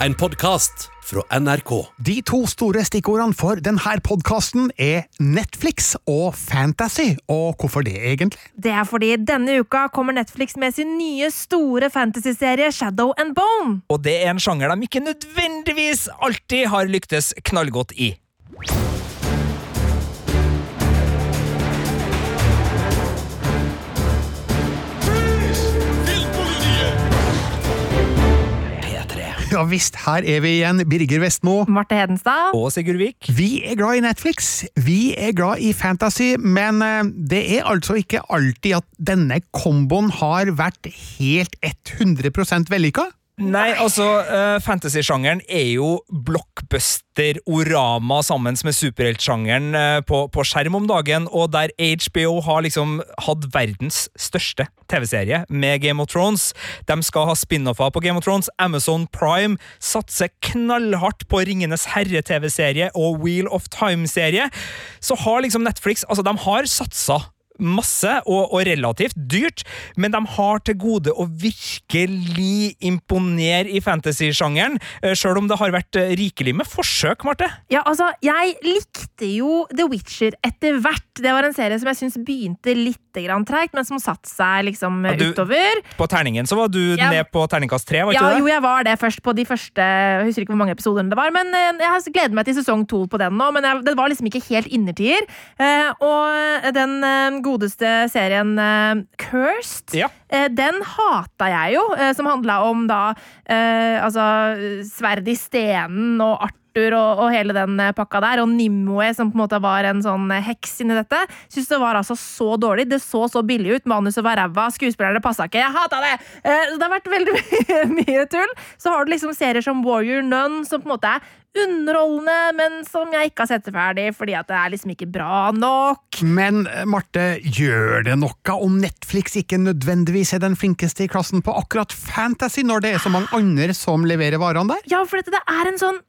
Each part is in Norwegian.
En podkast fra NRK. De to store stikkordene for denne podkasten er Netflix og fantasy. Og hvorfor det, egentlig? Det er fordi denne uka kommer Netflix med sin nye store fantasyserie Shadow and Bone. Og det er en sjanger de ikke nødvendigvis alltid har lyktes knallgodt i. Ja visst, her er vi igjen, Birger Vestmo. Marte Hedenstad. Og Sigurd Vik. Vi er glad i Netflix, vi er glad i fantasy, men eh, det er altså ikke alltid at denne komboen har vært helt 100% vellykka. Nei, altså, uh, fantasy-sjangeren er jo blockbuster-orama sammen med superheltsjangeren uh, på, på skjerm om dagen, og der HBO har liksom hatt verdens største TV-serie med Game of Thrones. De skal ha spin-offer på Game of Thrones. Amazon Prime satser knallhardt på Ringenes herre-TV-serie og Wheel of Time-serie. Så har liksom Netflix Altså, de har satsa masse, og, og, relativt dyrt, men de har til gode å virkelig imponere i fantasy-sjangeren, eh, sjøl om det har vært eh, rikelig med forsøk, Marte. Ja, altså, jeg likte jo The Witcher etter hvert. Det var en serie som jeg syns begynte litt grann treigt, men som satte seg liksom ja, du, utover. På terningen så var du ja. ned på terningkast tre, var ikke ja, det? Jo, jeg var det først på de første Jeg husker ikke hvor mange episoder det var, men jeg gleder meg til sesong to på den nå, men jeg, det var liksom ikke helt innertier. Og den gode godeste serien Cursed. Ja. Den hata jeg jo, som handla om da altså sverd i stenen og art og, og, hele den pakka der, og Nimue, som på en måte var en sånn heks inni dette. Syns det var altså så dårlig. Det så så billig ut. Manuset var ræva, skuespillerne passa ikke. Jeg hata det! Eh, det har vært veldig mye, mye tull. Så har du liksom serier som Warrior Nun, som på en måte er underholdende, men som jeg ikke har sett ferdig fordi at det er liksom ikke bra nok. Men eh, Marte, gjør det noe om Netflix ikke nødvendigvis er den flinkeste i klassen på akkurat fantasy, når det er så mange andre som leverer varene der? Ja, for det er en sånn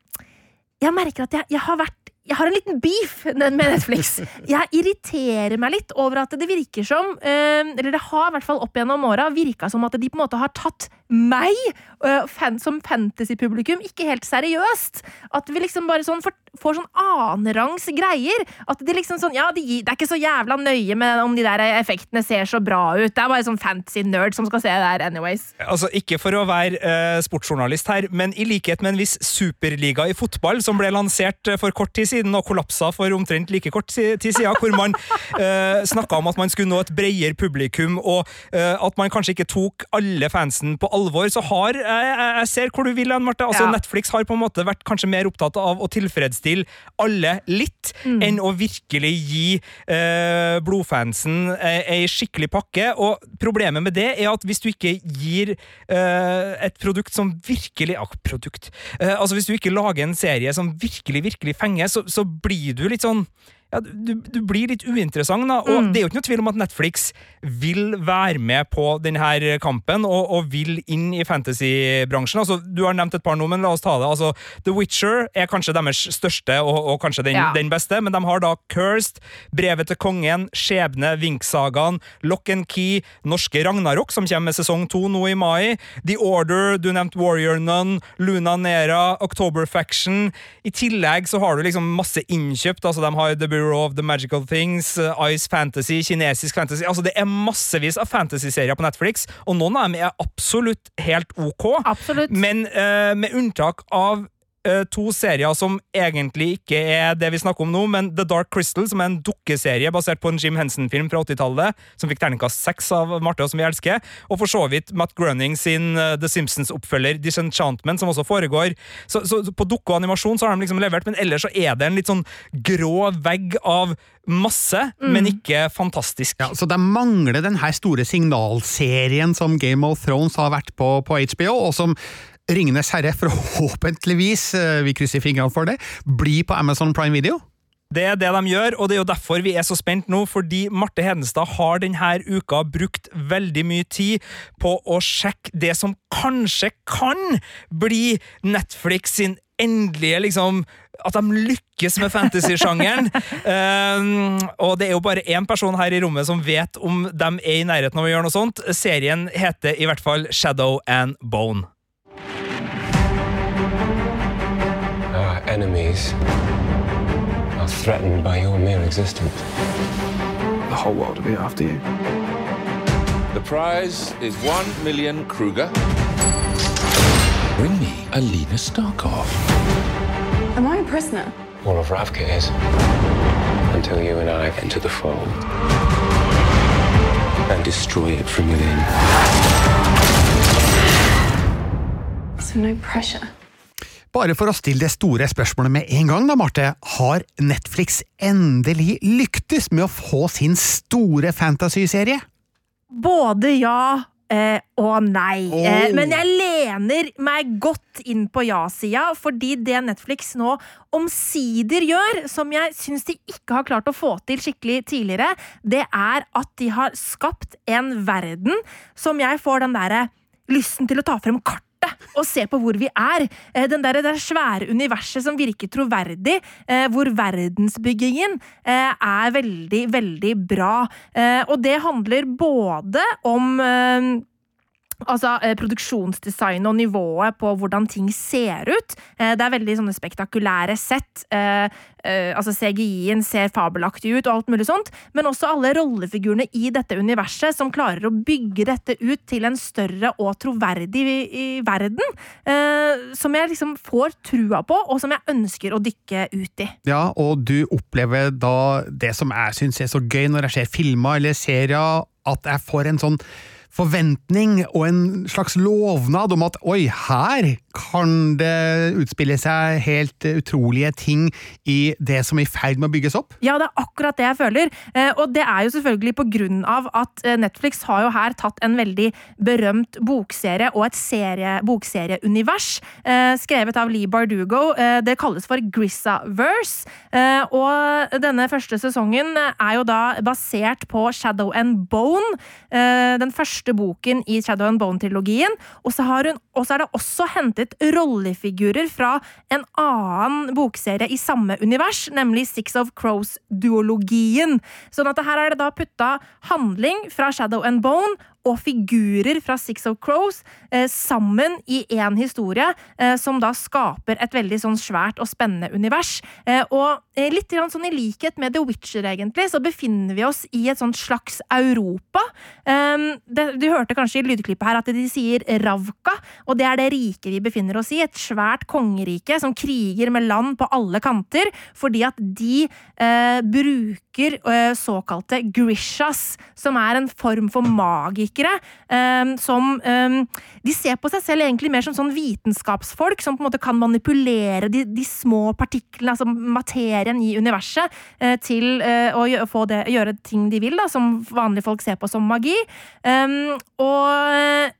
Jeg merker at jeg, jeg har vært jeg har en liten beef med Netflix. Jeg irriterer meg litt over at det virker som eh, Eller det har i hvert fall opp gjennom åra virka som at de på en måte har tatt meg fan, som fantasy-publikum ikke helt seriøst. At vi liksom bare sånn får, sånn annenrangs greier. At de liksom sånn Ja, de, det er ikke så jævla nøye med om de der effektene ser så bra ut. Det er bare sånn fantasy-nerd som skal se det der anyways. Altså, Ikke for å være uh, sportsjournalist her, men i likhet med en viss superliga i fotball som ble lansert for kort tid siden og kollapsa for omtrent like kort tid siden, hvor man uh, eh, snakka om at man skulle nå et bredere publikum, og uh, at man kanskje ikke tok alle fansen på alvor, så har jeg, jeg ser hvor du vil hen, Marte. Altså, ja. Netflix har på en måte vært kanskje mer opptatt av å tilfredsstille alle litt, mm. enn å virkelig gi eh, blodfansen ei skikkelig pakke. Og problemet med det er at hvis du ikke gir eh, et produkt som virkelig ah, produkt. Eh, altså Hvis du ikke lager en serie som virkelig, virkelig fenger, så, så blir du litt sånn ja, du, du, blir litt uinteressant, da. Og mm. det er jo ikke noe tvil om at Netflix vil være med på denne kampen og, og vil inn i fantasybransjen. Altså, du har nevnt et par nå, men la oss ta det. Altså, The Witcher er kanskje deres største, og, og kanskje den, ja. den, beste, men de har da Cursed, Brevet til kongen, Skjebne, Vinksagaen, Lock and Key, norske Ragnarok, som kommer med sesong to nå i mai, The Order, du nevnte Warrior Nun, Luna Nera, October Faction. I tillegg så har du liksom masse innkjøpt. altså De har The Bureau of the Magical Things, uh, Ice Fantasy, kinesisk fantasy Altså Det er massevis av fantasy-serier på Netflix, og noen av dem er absolutt helt ok. Absolutt. Men uh, med unntak av to serier som egentlig ikke er det vi snakker om nå, men The Dark Crystal, som er en dukkeserie basert på en Jim Henson-film fra 80-tallet, som fikk terningkast seks av Marte, og som vi elsker, og for så vidt Matt Grunning sin uh, The Simpsons-oppfølger Disenchantment, som også foregår. Så, så, på dukke og animasjon så har de liksom levert, men ellers så er det en litt sånn grå vegg av masse, mm. men ikke fantastisk. Ja, så det mangler den her store signalserien som Game of Thrones har vært på på HBO, og som Ringenes herre, forhåpentligvis, eh, vi krysser fingrene for det, blir på Amazon Prime Video? Det er det de gjør, og det er jo derfor vi er så spent nå, fordi Marte Hedenstad har denne uka brukt veldig mye tid på å sjekke det som kanskje kan bli Netflix sin endelige liksom at de lykkes med fantasy-sjangeren. um, og det er jo bare én person her i rommet som vet om de er i nærheten av å gjøre noe sånt. Serien heter i hvert fall Shadow and Bone. Enemies are threatened by your mere existence. The whole world will be after you. The prize is one million Kruger. Bring me Alina Starkov. Am I a prisoner? All of Ravka is. Until you and I enter the fold and destroy it from within. So no pressure. Bare for å stille det store spørsmålet med en gang, da, Marte. Har Netflix endelig lyktes med å få sin store fantasy-serie? Både ja eh, og nei. Oh. Eh, men jeg lener meg godt inn på ja-sida, fordi det Netflix nå omsider gjør, som jeg syns de ikke har klart å få til skikkelig tidligere, det er at de har skapt en verden som jeg får den derre lysten til å ta frem kartet og se på hvor vi er. Eh, Den der, det svære universet som virker troverdig, eh, hvor verdensbyggingen eh, er veldig, veldig bra. Og det handler både om Altså Produksjonsdesignet Produksjonsdesign og nivået på hvordan ting ser ut. Eh, det er veldig sånne spektakulære sett. Eh, eh, altså CGI-en ser fabelaktig ut, og alt mulig sånt. Men også alle rollefigurene i dette universet som klarer å bygge dette ut til en større og troverdig verden. Eh, som jeg liksom får trua på, og som jeg ønsker å dykke ut i. Ja, og du opplever da det som jeg syns er så gøy når jeg ser filmer eller serier, at jeg får en sånn forventning og en slags lovnad om at oi, her kan det utspille seg helt utrolige ting i det som er i ferd med å bygges opp? Ja, det er akkurat det jeg føler. Eh, Og det er jo selvfølgelig på grunn av at eh, Netflix har jo her tatt en veldig berømt bokserie og et serie, bokserieunivers, eh, skrevet av Lee Bardugo. Det kalles for Grissaverse. Og denne første sesongen er jo da basert på Shadow and Bone, den første boken i Shadow and Bone-trilogien. Og så har hun- og så er det også hentet rollefigurer fra en annen bokserie i samme univers, nemlig Six of Crows-duologien. Sånn at her er det da putta handling fra Shadow and Bone og figurer fra Six of Crows eh, sammen i én historie, eh, som da skaper et veldig sånn svært og spennende univers. Eh, og eh, litt sånn i likhet med The Witcher, egentlig, så befinner vi oss i et sånt slags Europa. Um, det, du hørte kanskje i lydklippet her at de sier Ravka, og det er det riket vi befinner oss i. Et svært kongerike som kriger med land på alle kanter, fordi at de eh, bruker eh, såkalte grishas, som er en form for magikere, eh, som eh, De ser på seg selv egentlig mer som sånn vitenskapsfolk, som på en måte kan manipulere de, de små partiklene, altså materien i universet, eh, til eh, å gjøre, det, gjøre ting de vil, da, som vanlige folk ser på som magi. Og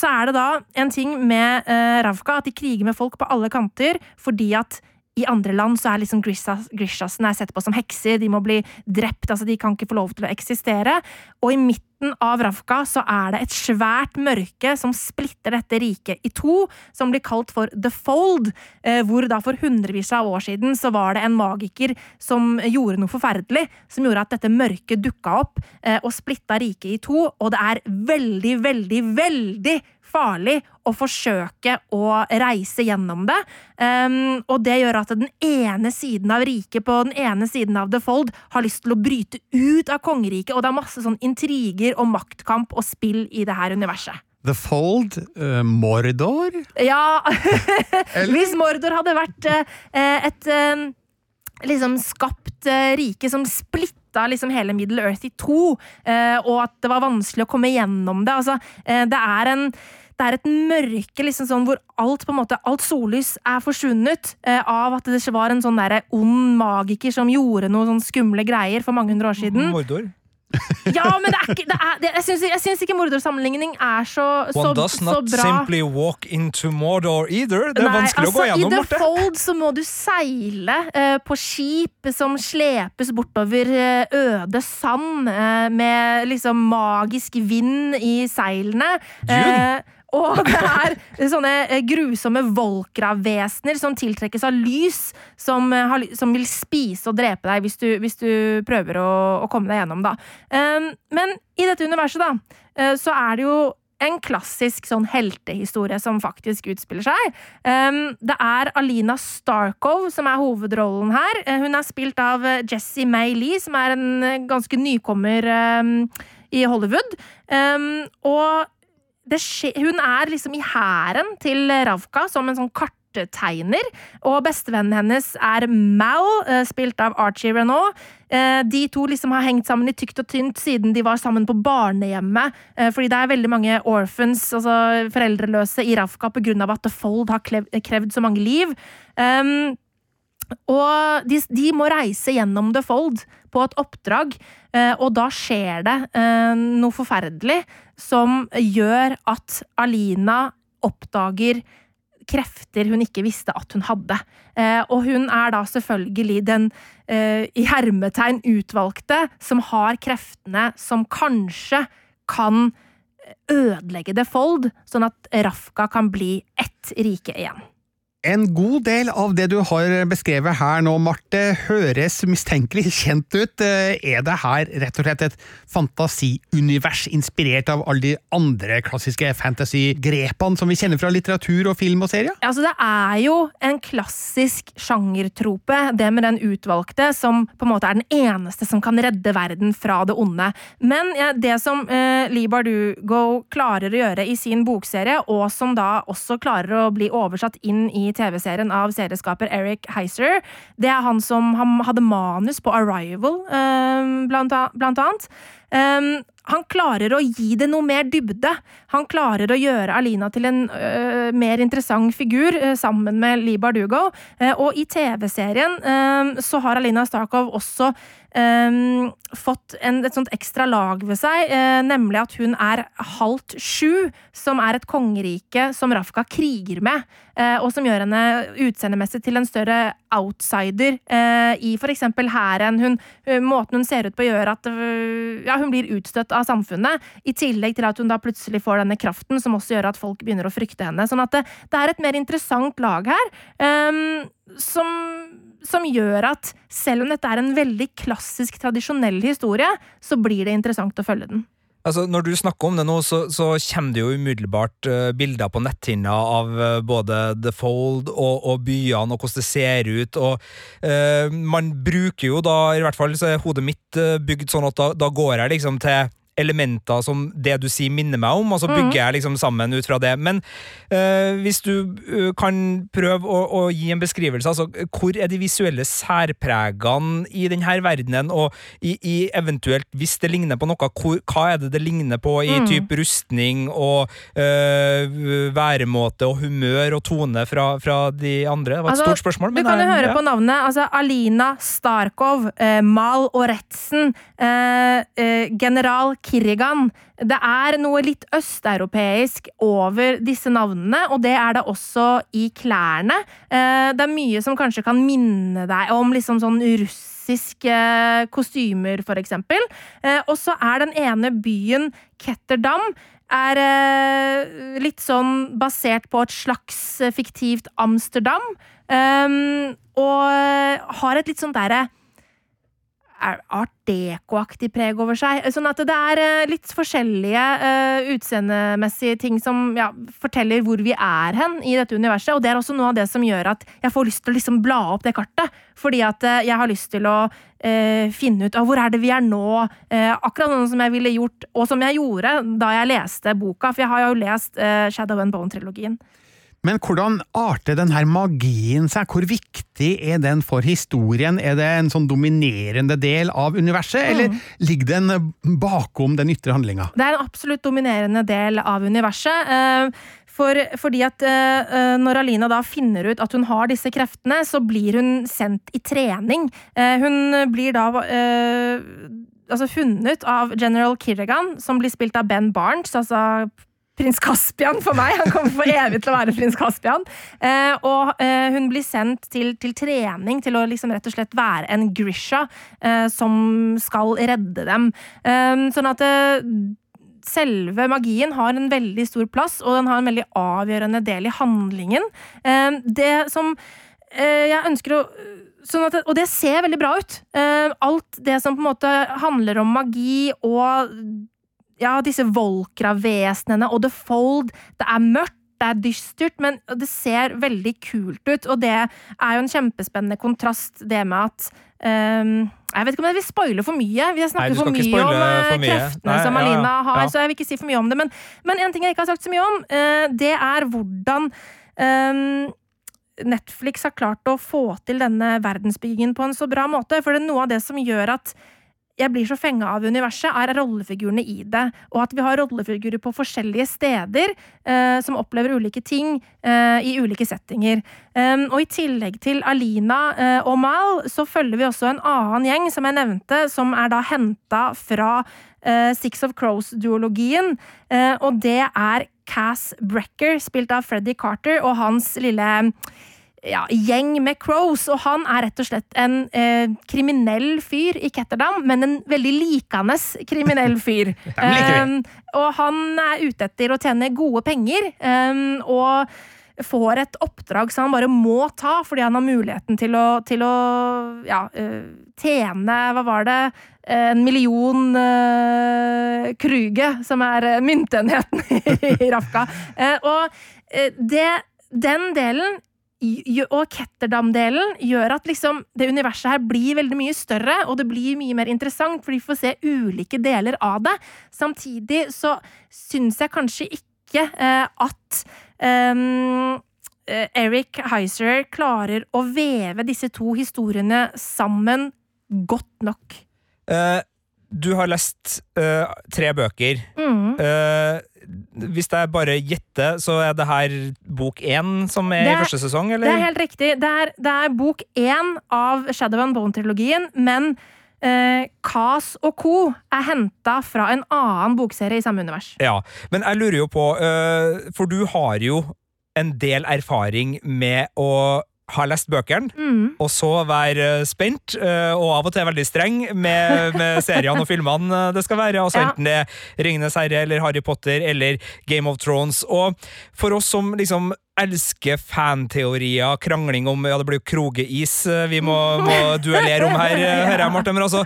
så er det da en ting med uh, Ravka, at de kriger med folk på alle kanter, fordi at i andre land så er liksom Grishas, Grishasene sett på som hekser, de må bli drept, altså de kan ikke få lov til å eksistere. Og i midten av Ravka så er det et svært mørke som splitter dette riket i to, som blir kalt for The Fold, eh, hvor da for hundrevis av år siden så var det en magiker som gjorde noe forferdelig, som gjorde at dette mørket dukka opp eh, og splitta riket i to, og det er veldig, veldig, veldig farlig å forsøke å reise gjennom det. Um, og det gjør at den ene siden av riket på den ene siden av The Fold har lyst til å bryte ut av kongeriket, og det er masse sånn intriger og maktkamp og spill i det her universet. The Fold, Uh, Mordor Ja Hvis Mordor hadde vært uh, et eh, liksom skapt eh, rike som splitta liksom hele Middle Earth i to, eh, og at det var vanskelig å komme gjennom det. Altså, eh, det er en det er et mørke liksom sånn hvor alt på en måte, alt sollys er forsvunnet eh, av at det var en sånn der ond magiker som gjorde noe sånn skumle greier for mange hundre år siden. Mordor. Ja, men det er ikke, det er, det, jeg syns- jeg syns ikke Mordor-sammenligning er så, så, One does not bra. simply walk into Mordor either. Det er Nei, vanskelig å gå gjennom, gjennom, I The Marte. Fold så må du seile uh, på skip som slepes bortover uh, øde sand, uh, med liksom magisk vind i seilene. Dune. Og det er sånne eh, grusomme volkravesener som tiltrekkes av lys, som, eh, har, som vil spise og drepe deg hvis du, hvis du prøver å, å komme deg gjennom, da. Eh, men i dette universet, da, eh, så er det jo en klassisk sånn heltehistorie som faktisk utspiller seg. Um, det er Alina Starkov som er hovedrollen her. Hun er spilt av Jesse May Lee, som er en ganske nykommer um, i Hollywood. Og skje, hun er liksom i hæren til Ravka som en sånn karttegner. Og bestevennen hennes er Mal, eh, spilt av Archie Renault. Eh, De to liksom har hengt sammen i tykt og tynt siden de var sammen på barnehjemmet. eh, Fordi det er veldig mange orphans, altså foreldreløse, i Ravka av at The Fold har krevd så mange liv. Um, og de, de må reise gjennom The Fold på et oppdrag, eh, og da skjer det eh, noe forferdelig som gjør at Alina oppdager krefter hun ikke visste at hun hadde. Eh, og hun er da selvfølgelig den i hermetegn utvalgte som har kreftene som kanskje kan ødelegge The Fold, sånn at Rafka kan bli ett rike igjen. En god del av det du har beskrevet her nå, Marte, høres mistenkelig kjent ut. Eh, Er det her rett og slett et fantasiunivers inspirert av alle de andre klassiske fantasy-grepene som vi kjenner fra litteratur og film og serier? Altså, det er jo en klassisk sjangertrope, det med den utvalgte, som på en måte er den eneste som kan redde verden fra det onde. Men ja, det som eh, Lee Bardugo klarer å gjøre i sin bokserie, og som da også klarer å bli oversatt inn i TV-serien av serieskaper Eric Heiser, det er han som han hadde manus på Arrival, eh, blant, annet. Um, han klarer å gi det noe mer dybde. Han klarer å gjøre Alina til en øh, mer interessant figur øh, sammen med Lee Bardugo. Eh, og i TV-serien øh, så har Alina Starkov også øh, fått en, et sånt ekstra lag ved seg, eh, nemlig at hun er halvt sju, som er et kongerike som Rafka kriger med, eh, og som gjør henne utseendemessig til en større outsider eh, i eksempel hæren. Måten hun ser ut på gjør at ja, hun blir utstøtt av samfunnet, i tillegg til at hun da plutselig får denne kraften som også gjør at folk begynner å frykte henne. Sånn at det, det er et mer interessant lag her, ehm, som, som gjør at selv om dette er en veldig klassisk, tradisjonell historie, så blir det interessant å følge den. Altså, Når du snakker om det nå, så, så kommer det jo umiddelbart uh, bilder på netthinna av uh, både The Fold og, og byene, og hvordan det ser ut. og uh, Man bruker jo da, i hvert fall så er hodet mitt bygd sånn at da, da går jeg liksom til elementer som det du sier minner meg om, og så bygger jeg liksom sammen ut fra det. Men eh, hvis du eh, kan prøve å, å gi en beskrivelse, altså hvor er de visuelle særpregene i denne verdenen, og i, i eventuelt, hvis det ligner på noe, hvor, hva er det det ligner på i Mm. type rustning og eh, væremåte og humør og tone fra, fra de andre? Det var et Altså, stort spørsmål. Du kan jo høre ja. på navnet. Altså Alina Starkov, eh, Mal Oretzen, Retzen, eh, eh, general Kirrigan. Det er noe litt østeuropeisk over disse navnene, og det er det også i klærne. Eh, det er mye som kanskje kan minne deg om liksom sånn russiske kostymer, for eksempel. Eh, og så er den ene byen, Ketterdam, er eh, litt sånn basert på et slags eh, fiktivt Amsterdam. Um, og har et litt sånn derre er- art deco-aktig preg over seg. Sånn at det er eh, litt forskjellige uh, utseendemessige ting som ja, forteller hvor vi er hen i dette universet. Og det er også noe av det som gjør at jeg får lyst til å liksom bla opp det kartet. Fordi at uh, jeg har lyst til å uh, finne ut av hvor er det vi er nå. Akkurat sånn som jeg ville gjort, og som jeg gjorde da jeg leste boka. For jeg har jo lest Shadow and Bone-trilogien. Men hvordan arter denne magien seg? Hvor viktig er den for historien? Er det en sånn dominerende del av universet, eller ligger den bakom den ytre handlinga? Det er en absolutt dominerende del av universet. eh, For, fordi at eh, når Alina da finner ut at hun har disse kreftene, så blir hun sendt i trening. Uh, Hun blir da uh, altså funnet av General Kirrigan, som blir spilt av Ben Barnes, altså prins Kaspian for meg. Han kommer for evig til å være prins Kaspian. Eh, og eh, hun blir sendt til, til trening til å liksom rett og slett være en Grisha eh, som skal redde dem. Eh, sånn at eh, selve magien har en veldig stor plass, og den har en veldig avgjørende del i handlingen. Eh, Det som jeg ønsker å Sånn at, og det ser veldig bra ut. Alt det som på en måte handler om magi og ja, disse Volkra-vesenene og The Fold. Det er mørkt. Det er dystert, men det ser veldig kult ut, og det er jo en kjempespennende kontrast, det med at um, Jeg vet ikke om jeg vil spoile for mye. Vi har snakket Nei, for mye om eh, for mye. kreftene Nei, som ja, ja. Alina har, Ja. så jeg vil ikke si for mye om det. Men, men en ting jeg ikke har sagt så mye om, uh, det er hvordan um, Netflix har klart å få til denne verdensbyggingen på en så bra måte. For det er noe av det som gjør at jeg blir så fenga av universet, er rollefigurene i det. Og at vi har rollefigurer på forskjellige steder eh, som opplever ulike ting eh, i ulike settinger. Um, og i tillegg til Alina eh, og Mal, så følger vi også en annen gjeng som jeg nevnte, som er da henta fra eh, Six of Crows-duologien. Eh, og det er Cass Brecker, spilt av Freddy Carter, og hans lille ja, gjeng med crows, og han er rett og slett en eh, kriminell fyr i Ketterdam, men en veldig likende kriminell fyr. Um, og han er ute etter å tjene gode penger, um, og får et oppdrag som han bare må ta, fordi han har muligheten til å, til å ja, uh, tjene, hva var det, en million uh, kruge, som er eh, myntenheten i Rafka. Uh, og uh, det, den delen og Ketterdam-delen gjør at liksom det universet her blir veldig mye større, og det blir mye mer interessant, for vi får se ulike deler av det. Samtidig så syns jeg kanskje ikke eh, at ehm, eh, Eric Heiser klarer å veve disse to historiene sammen godt nok. Eh, du har lest uh, tre bøker. Mm. Uh, hvis jeg bare gjetter, så er det her bok én som er, er- i første sesong, eller? Det er helt riktig. Det er, det er bok én av Shadow and Bone-trilogien, men uh, Kas og co. er henta fra en annen bokserie i samme univers. Ja, men jeg lurer jo på, for du har jo en del erfaring med å ha lest bøkene, Mm. og så være øh, spent, øh, og av og til veldig streng med, med seriene og filmene øh, det skal være, altså Ja. enten det er Ringenes herre eller Harry Potter eller Game of Thrones. Og for oss som liksom elsker fanteorier, krangling om ja, det blir jo krogeis vi må, må duellere om her, hører jeg, Martin. Men altså,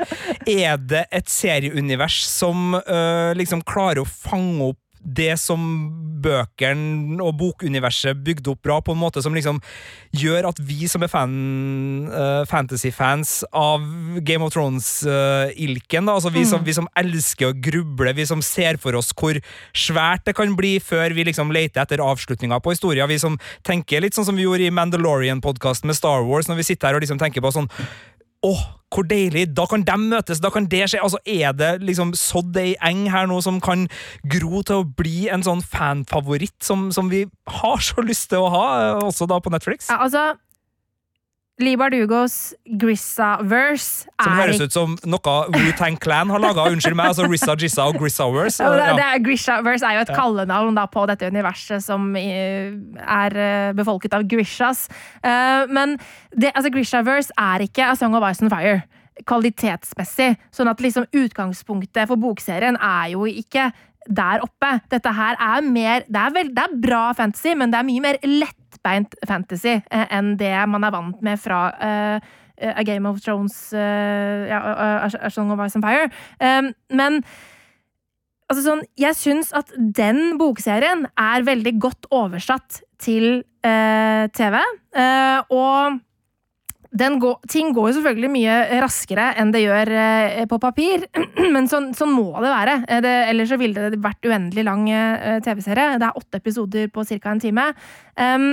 er det et serieunivers som uh, liksom klarer å fange opp det som bøkene og bokuniverset bygde opp bra, på en måte som liksom gjør at vi som er fan, uh, fantasy-fans av Game of Thrones-ilken, uh, altså vi, som, vi som elsker å gruble, vi som ser for oss hvor svært det kan bli før vi liksom leter etter avslutninga på historia, vi som tenker litt sånn som vi gjorde i Mandalorian-podkasten med Star Wars, når vi sitter her og liksom tenker på sånn Åh, hvor deilig! Da kan de møtes, da kan det skje! Altså, Er det liksom sådd ei eng her nå som kan gro til å bli en sånn fanfavoritt som, som vi har så lyst til å ha, eh, også da på Netflix? Ja, altså Lee Bardugos Grissa-verse Som er høres ut som noe Wu-Tang Clan har laga. Unnskyld meg, altså Rissa Jissa og Grissaverse. ja, det, det er Grisha-verse er jo et kallenavn da, på dette universet som eh, er eh, befolket av Grishas. Eh, men det, altså, Grisha-verse er ikke A Song of Ice and Fire kvalitetsmessig. Sånn at liksom utgangspunktet for bokserien er jo ikke der oppe. Dette her er mer Det er, vel, det er bra fantasy, men det er mye mer lettbeint fantasy eh, enn det man er vant med fra eh, A Game of Thrones, eh, ja, A, Song of Ice and Fire. Um, men altså sånn, jeg syns at den bokserien er veldig godt oversatt til TV. og går, ting går jo selvfølgelig mye raskere enn det gjør eh, på papir, men sånn, sånn må det være. Eh, Det, ellers så ville det vært uendelig lang eh, TV-serie. Det er åtte episoder på ca. en time. Um,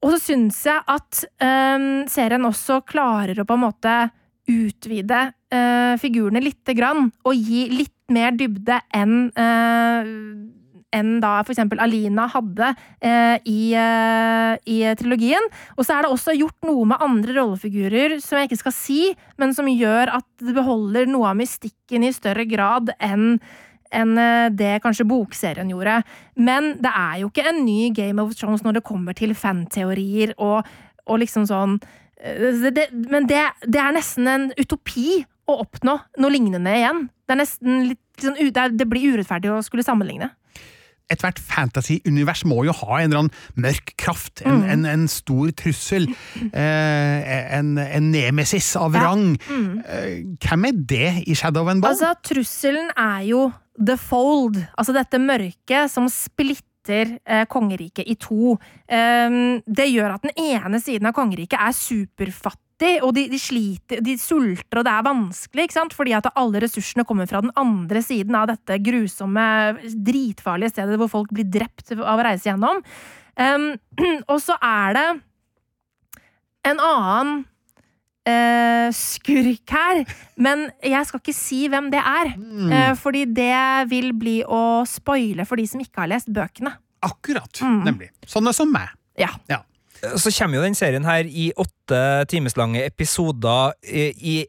og så syns jeg at um, serien også klarer å på en måte utvide uh, figurene lite grann, og gi litt mer dybde enn eh, enn da eksempel Alina hadde eh, i, eh, i trilogien. Og så er det også gjort noe med andre rollefigurer som jeg ikke skal si, men som gjør at det beholder noe av mystikken i større grad enn enn eh, det kanskje bokserien gjorde. Men det er jo ikke en ny Game of Thrones når det kommer til fanteorier og, og liksom sånn eh, det, det, Men det, det er nesten en utopi å oppnå noe lignende igjen. Det er litt sånn, det blir urettferdig å skulle sammenligne. Ethvert fantasy-univers må jo ha en eller annen mørk kraft, en, en, en stor trussel, eh, en, en nemesis av Ja. rang. Mm. hvem er det i Shadow and Bone? Altså, trusselen er jo The Fold, altså dette mørket som splitter eh, kongeriket i to. Um, det gjør at den ene siden av kongeriket er superfattig, og de, de sliter, de sulter, og det er vanskelig, ikke sant? fordi at alle ressursene kommer fra den andre siden av dette grusomme, dritfarlige stedet hvor folk blir drept av å reise gjennom. Um, og så er det en annen Uh, skurk her, men jeg skal ikke si hvem det er. Eh, fordi det vil bli å spoile for de som ikke har lest bøkene. Akkurat, Mm. nemlig. Sånne som meg. Ja. Ja. Så kommer jo den serien her i åtte timeslange episoder i, i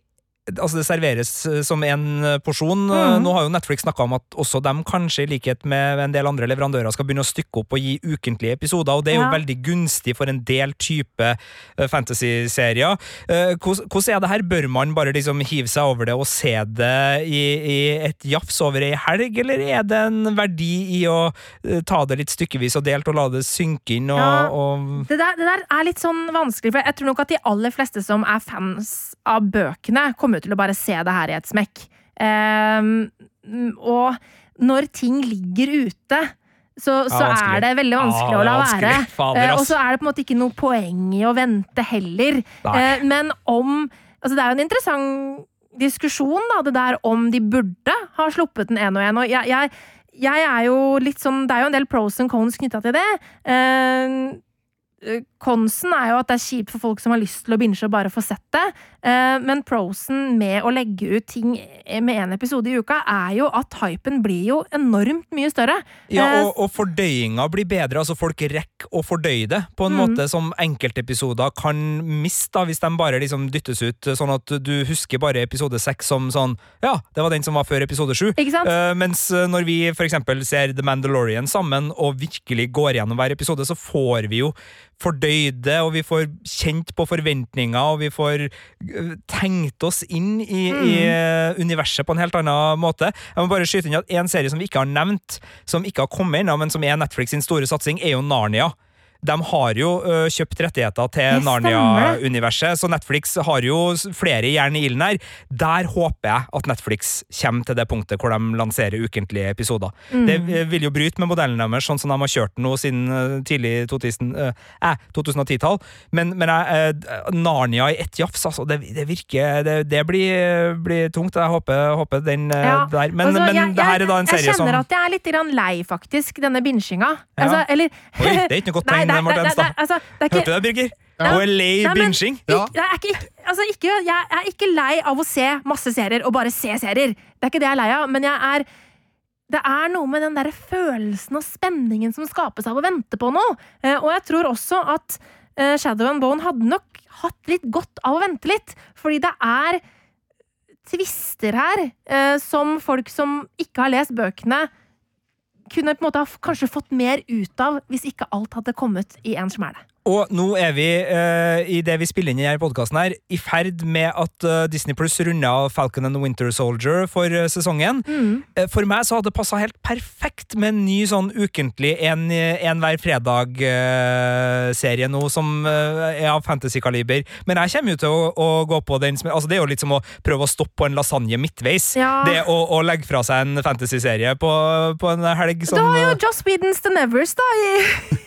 Altså Det serveres eh, som en porsjon. Mm. Nå har jo Netflix snakka om at også dem kanskje, i likhet med en del andre leverandører, skal begynne å stykke opp og gi ukentlige episoder, og det er jo Ja. veldig gunstig for en del type eh, fantasy-serier. Eh, Hvordan er det her? Bør man bare liksom hive seg over det og se det i, i et jafs over ei helg, eller er det en verdi i å eh, ta det litt stykkevis og delt og la det synke inn og, Ja. og Det der, det der er litt sånn vanskelig, for jeg tror nok at de aller fleste som er fans av bøkene, kommer til å bare se det her i et smekk. Ehm, og når ting ligger ute, så, så vanskelig. er det veldig vanskelig Ja, å la være. Fader, Eh, og så er det på en måte ikke noe poeng i å vente heller. Nei. Eh, men om Altså, det er jo en interessant diskusjon, da, det der om de burde ha sluppet den én og én. Og jeg, jeg, jeg er jo litt sånn Det er jo en del pros and cons knytta til det. Eh, Konsen er jo at det er kjipt for folk som har lyst til å binge og bare få sett det. Eh, Men prosen med å legge ut ting med én episode i uka, er jo at hypen blir jo enormt mye større. Ja, Eh, og, og fordøyinga blir bedre. altså Folk rekker å fordøye det på en Mm. måte som enkeltepisoder kan miste, da, hvis de bare liksom dyttes ut, sånn at du husker bare episode seks som sånn Ja, det var den som var før episode sju. Eh, mens eh, når vi for eksempel ser The Mandalorian sammen og virkelig går gjennom hver episode, så får vi jo fordøyd det, og vi får kjent på forventninger, og vi får eh, tenkt oss inn i, i eh, universet på en helt annen måte. Jeg må bare skyte inn at En serie som vi ikke har nevnt, som ikke har kommet ennå, men som er Netflix sin store satsing, er jo Narnia. De har jo kjøpt rettigheter til. Narnia-universet, så Netflix har jo flere jern i ilden her. Der håper jeg at Netflix kommer til det punktet hvor de lanserer ukentlige episoder. Mm. Det vil jo bryte med modellen deres, sånn som de har kjørt nå siden tidlig 2000, eh, 2010-tall. Men, men jeg, Narnia i ett jafs, altså, det, det virker Det, det blir, blir tungt. Jeg håper, håper den Ja, der. Men, altså, men jeg, det her er da en serie som Jeg som kjenner at jeg er litt lei, faktisk, denne binsjinga. Ja. Altså, eller Oi, det er ikke noe godt tegn, Nei, nei, Marte nei, Enstad. nei, altså, Hørte du det, Birger? Ja. Lei binging. Ja. Ikke, jeg, er altså ikke, jeg er ikke lei av å se masse serier og bare se serier. Det er ikke det jeg er lei av, men jeg er det er noe med den der følelsen og spenningen som skapes av å vente på noe. Eh, og jeg tror også at eh, Shadow and Bone hadde nok hatt litt godt av å vente litt. Fordi det er twister her eh, som folk som ikke har lest bøkene, kunne på en måte ha kanskje fått mer ut av hvis ikke alt hadde kommet i en smæle. Og nå er vi, uh, i det vi spiller inn i denne podkasten her, i ferd med at uh, Disney Pluss runder av Falcon and the Winter Soldier for uh, sesongen. Eh, for meg så hadde det passa helt perfekt med en ny sånn ukentlig en, en hver fredag-serie nå, som er av fantasy-kaliber. Men jeg kommer jo til å, å gå på den som altså Det er jo litt som å prøve å stoppe på en lasagne midtveis. Ja. Det å, å legge fra seg en fantasy-serie på, på en helg som Du har jo Joss Whedons The Nevers, da, i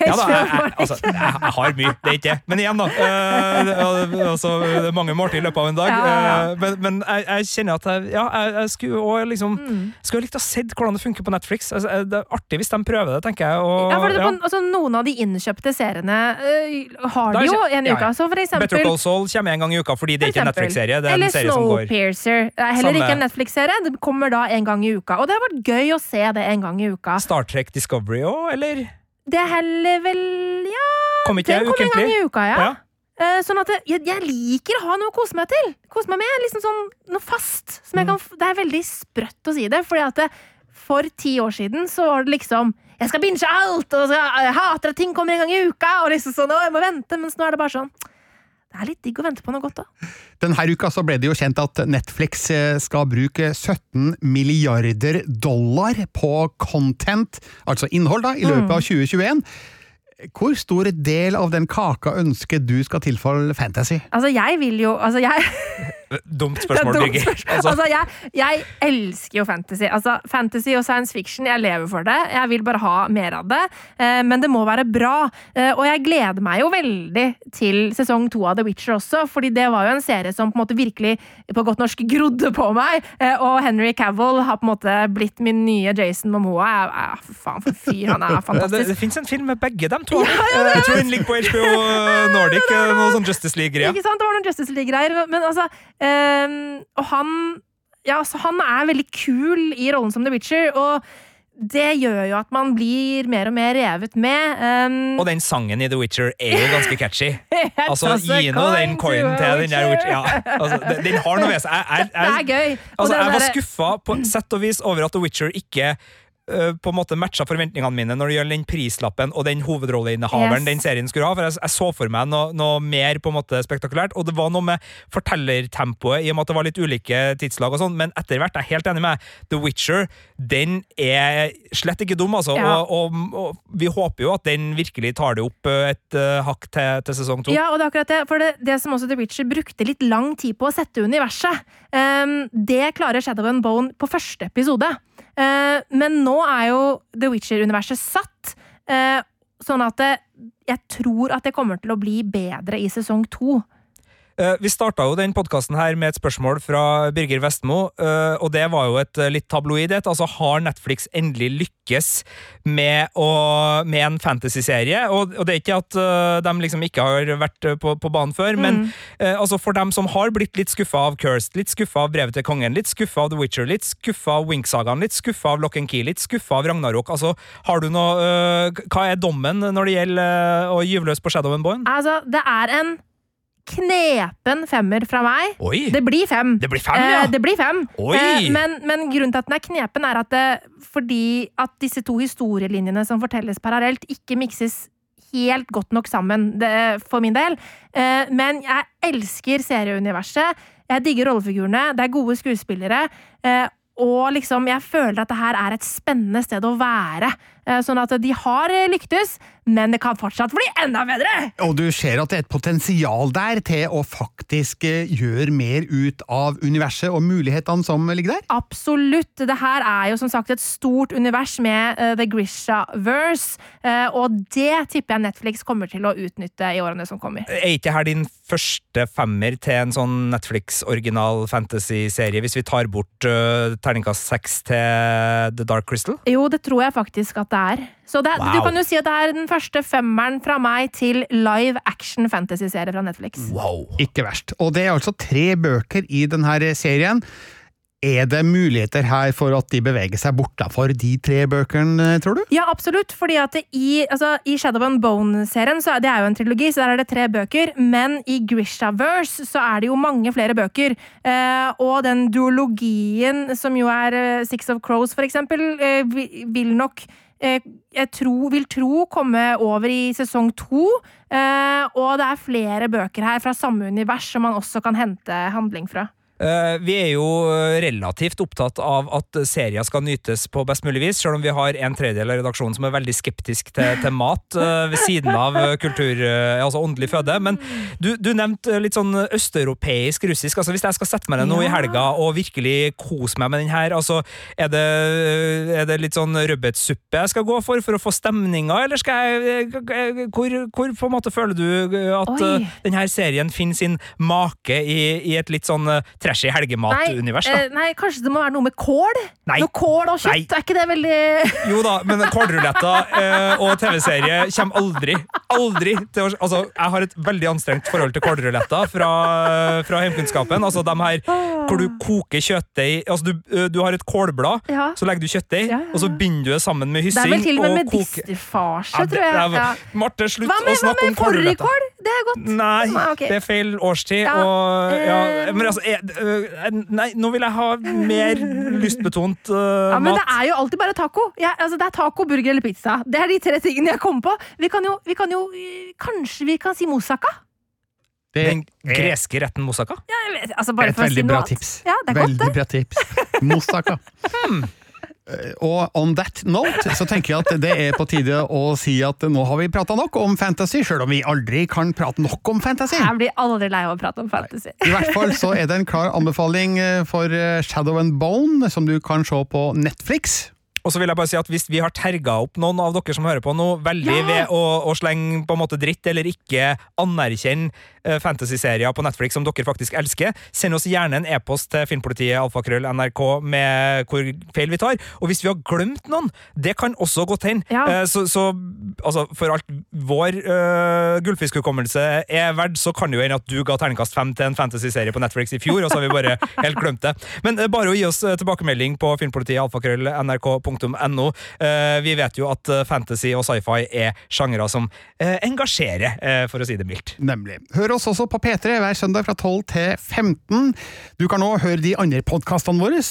ja, da, jeg, jeg, altså, jeg, jeg har mye, det er ikke det. Men igjen, da. eh, altså, det er mange måltid i løpet av en dag. Eh, men men jeg, jeg kjenner at jeg, ja, jeg, jeg skulle òg liksom Mm. Skulle likt å ha sett hvordan det funker på Netflix. Altså, eh, det er artig hvis de prøver det, tenker jeg. Og, Ja, det, ja. altså, noen av de innkjøpte seriene har de jo en uke. Så for eksempel Better Call Saul kommer en gang i uka fordi det er ikke en. Netflix-serie. Det er Eller en serie som går Snowpiercer. Det er heller Samme. ikke en Netflix-serie. Det kommer da en gang i uka. Og det har vært gøy å se det en gang i uka. Star Trek Discovery òg, eller? Det er heller vel Ja, Kom ikke den kommer en gang i uka, ja. Ja. Eh, Sånn at jeg, jeg liker å ha noe å kose meg til. Kose meg med liksom sånn noe fast. Som Mm. kan, det er veldig sprøtt å si det, fordi at det, for ti år siden så var det liksom Jeg skal binge alt! Og så, jeg hater at ting kommer en gang i uka! Og liksom sånn, å, jeg må vente, Mens nå er det bare sånn Det er litt digg å vente på noe godt, da. Denne uka så ble det jo kjent at Netflix eh, skal bruke 17 milliarder dollar på content, altså innhold, da, i løpet av 2021. Hvor stor del av den kaka ønsker du skal tilfalle fantasy? Altså, jeg vil jo Altså, jeg Dumt er spørsmål, dumt Birger. Altså, Altså, jeg, jeg elsker jo fantasy. Altså, fantasy og science fiction, jeg lever for det. Jeg vil bare ha mer av det. Eh, men det må være bra. Eh, og jeg gleder meg jo veldig til sesong to av The Witcher også, fordi det var jo en serie som på en måte virkelig, på godt norsk, grodde på meg. Eh, og Henry Cavill har på en måte blitt min nye Jason Momoa. Jeg, jeg, for faen, for fyr. Han er det, fantastisk. det fins en film med begge dem to. Eh, jeg tror den ligger på HBO Nordic. eh, Noe sånn Justice League-greier. Ikke sant? Det var noen Justice League-greier. Men altså ehm, Og han Ja, altså, han er veldig kul i rollen som The Witcher, og det gjør jo at man blir mer og mer revet med. Um, Og den sangen i The Witcher er jo ganske catchy. Altså, Gi nå den coinen til den der Witcher. Ja, altså, den, har noe ved seg. Jeg, jeg, Det er gøy. Altså, jeg var skuffa på sett og vis over at The Witcher ikke på en måte matcha forventningene mine når det gjelder den prislappen og den hovedrolleinnehaveren Yes. den serien skulle ha. For jeg, jeg så for meg noe, noe mer på en måte spektakulært, og det var noe med fortellertempoet, i og med at det var litt ulike tidslag og sånn, men etter hvert er jeg helt enig med. The Witcher, den er slett ikke dum, altså. Ja. Og, og, og vi håper jo at den virkelig tar det opp øh, et uh, hakk til, til sesong to. Ja, og det er akkurat det. For det, det som også The Witcher brukte litt lang tid på å sette universet, um, det klarer Shadow and Bone på første episode. Eh, men nå er jo The Witcher-universet satt, eh, sånn at jeg tror at det kommer til å bli bedre i sesong to. Eh, Vi starta jo den podkasten her med et spørsmål fra Birger Vestmo, eh, og det var jo et eh, litt tabloid et. Altså, har Netflix endelig lykkes med, å, med en fantasyserie? Og, og det er ikke at de liksom ikke har vært på, på banen før, men eh, altså for dem som har blitt litt skuffa av Cursed, litt skuffa av Brevet til kongen, litt skuffa av The Witcher, litt skuffa av Winksagaen, litt skuffa av Lock and Key, litt skuffa av Ragnarok, altså, har du noe Hva er dommen når det gjelder å gyve løs på Shadow and Bone? Altså, det er en knepen femmer fra meg. Oi! Det blir fem. Det blir fem, ja. Eh, det blir fem. Eh, men, men grunnen til at den er knepen, er at det, fordi at disse to historielinjene som fortelles parallelt, ikke mikses helt godt nok sammen, det, for min del. Eh, men jeg elsker serieuniverset. Jeg digger rollefigurene. Det er gode skuespillere. Eh, og liksom, jeg føler at det her er et spennende sted å være. Eh, Sånn at de har eh, lyktes, men det kan fortsatt bli enda bedre! Og du ser at det er et potensial der til å faktisk eh, gjøre mer ut av universet og mulighetene som ligger der. Absolutt. Det her er jo som sagt et stort univers med The Grisha-verse, og det tipper jeg Netflix kommer til å utnytte i årene som kommer. Er ikke her din første femmer til en sånn Netflix-original fantasy-serie, hvis vi tar bort uh, terningkast seks til The Dark Crystal? Jo, det tror jeg faktisk at det er. Så det, Wow. du kan jo si at det er den første femmeren fra meg til live action fantasy-serie fra Netflix. Wow! Ikke verst. Og det er altså tre bøker i denne serien. Er det muligheter her for at de beveger seg bortafor de tre bøkene, tror du? Ja, absolutt. fordi at i, altså, i Shadow and Bone-serien, så er det er jo en trilogi, så der er det tre bøker. Men i Grishaverse så er det jo mange flere bøker. Eh, og den duologien, som jo er eh, Six of Crows, for eksempel, eh, vil nok jeg tro, vil tro komme over i sesong to. Eh, og det er flere bøker her fra samme univers som man også kan hente handling fra. Eh, vi er jo relativt opptatt av at serier skal nytes på best mulig vis, selv om vi har en tredjedel av redaksjonen som er veldig skeptisk til, til mat eh, ved siden av eh, kultur, eh, altså åndelig føde. Men du, du nevnte litt sånn østeuropeisk russisk. altså Hvis jeg skal sette meg ned nå i helga og virkelig kose meg med den her, altså er det, er det litt sånn rødbetsuppe jeg skal gå for for å få stemninga, eller skal jeg eh, Hvor, hvor på en måte føler du at Oi. denne serien finner sin make i, i et litt sånn eh, trashy helgemat-univers? da? eh, nei, kanskje det må være noe med kål? Nei. Noe kål og kjøtt? Nei. Er ikke det veldig Jo da, men kålruletter eh, og TV-serie kommer aldri, aldri til å Altså, jeg har et veldig anstrengt forhold til kålruletter fra, fra heimkunnskapen. Altså de her hvor du koker kjøttdeig Altså, du, du har et kålblad, Ja. så legger du kjøttdeig, Ja, og så binder du det sammen med hyssing. Det er vel til og med medisterfarse, tror jeg. Marte, slutt med, å snakke om kålruletter. Hva med fårikål? Det er godt. Nei, ah, okay. det er feil årstid, Ja, og ja, eh, Men altså jeg, Nei, nå vil jeg ha mer lystbetont uh, Ja, men mat. det er jo alltid bare taco. Jeg, altså, det er taco, burger eller pizza. Det er de tre tingene jeg kom på. Vi kan jo, vi kan jo eh, Kanskje vi kan si moussaka? Den greske retten moussaka? Ja, jeg vet, altså bare et for å si noe bra annet. tips. Ja, det er godt, veldig det. bra tips. Moussaka. Og on that note så tenker jeg at det er på tide å si at nå har vi prata nok om fantasy, sjøl om vi aldri kan prate nok om fantasy. Jeg blir aldri lei av å prate om fantasy. I hvert fall så er det en klar anbefaling eh, for eh, Shadow and Bone, som du kan se på Netflix. Og så vil jeg bare si at Hvis vi har terga opp noen av dere som hører på nå, veldig Ja! ved å, å slenge på en måte dritt eller ikke anerkjenne eh, fantasy-serier på Netflix som dere faktisk elsker, send oss gjerne en e-post til filmpolitiet alfakrøll nrk med hvor feil vi tar. Og hvis vi har glemt noen, det kan også godt hende. Ja. Eh, så, så altså, for alt vår uh, gullfiskhukommelse er verdt, så kan det jo hende at du ga terningkast fem til en fantasy-serie på Netflix i fjor, og så har vi bare helt glemt det. Men uh, bare å gi oss tilbakemelding på filmpolitiet alfakrøll nrk.no. Eh, vi vet jo at eh, fantasy og sci-fi er sjangere som eh, engasjerer, for å si det mildt. Nemlig. Hør oss også på P3 hver søndag fra 12 til 15. Du kan nå høre de andre podkastene våre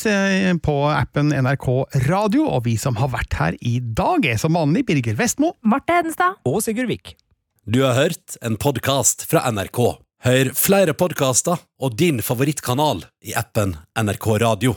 på appen NRK Radio, og vi som har vært her i dag, er som vanlig Birger Vestmo. Marte Hedenstad. Og Sigurd Vik. Du har hørt en podkast fra NRK. Hør flere podkaster og din favorittkanal i appen NRK Radio.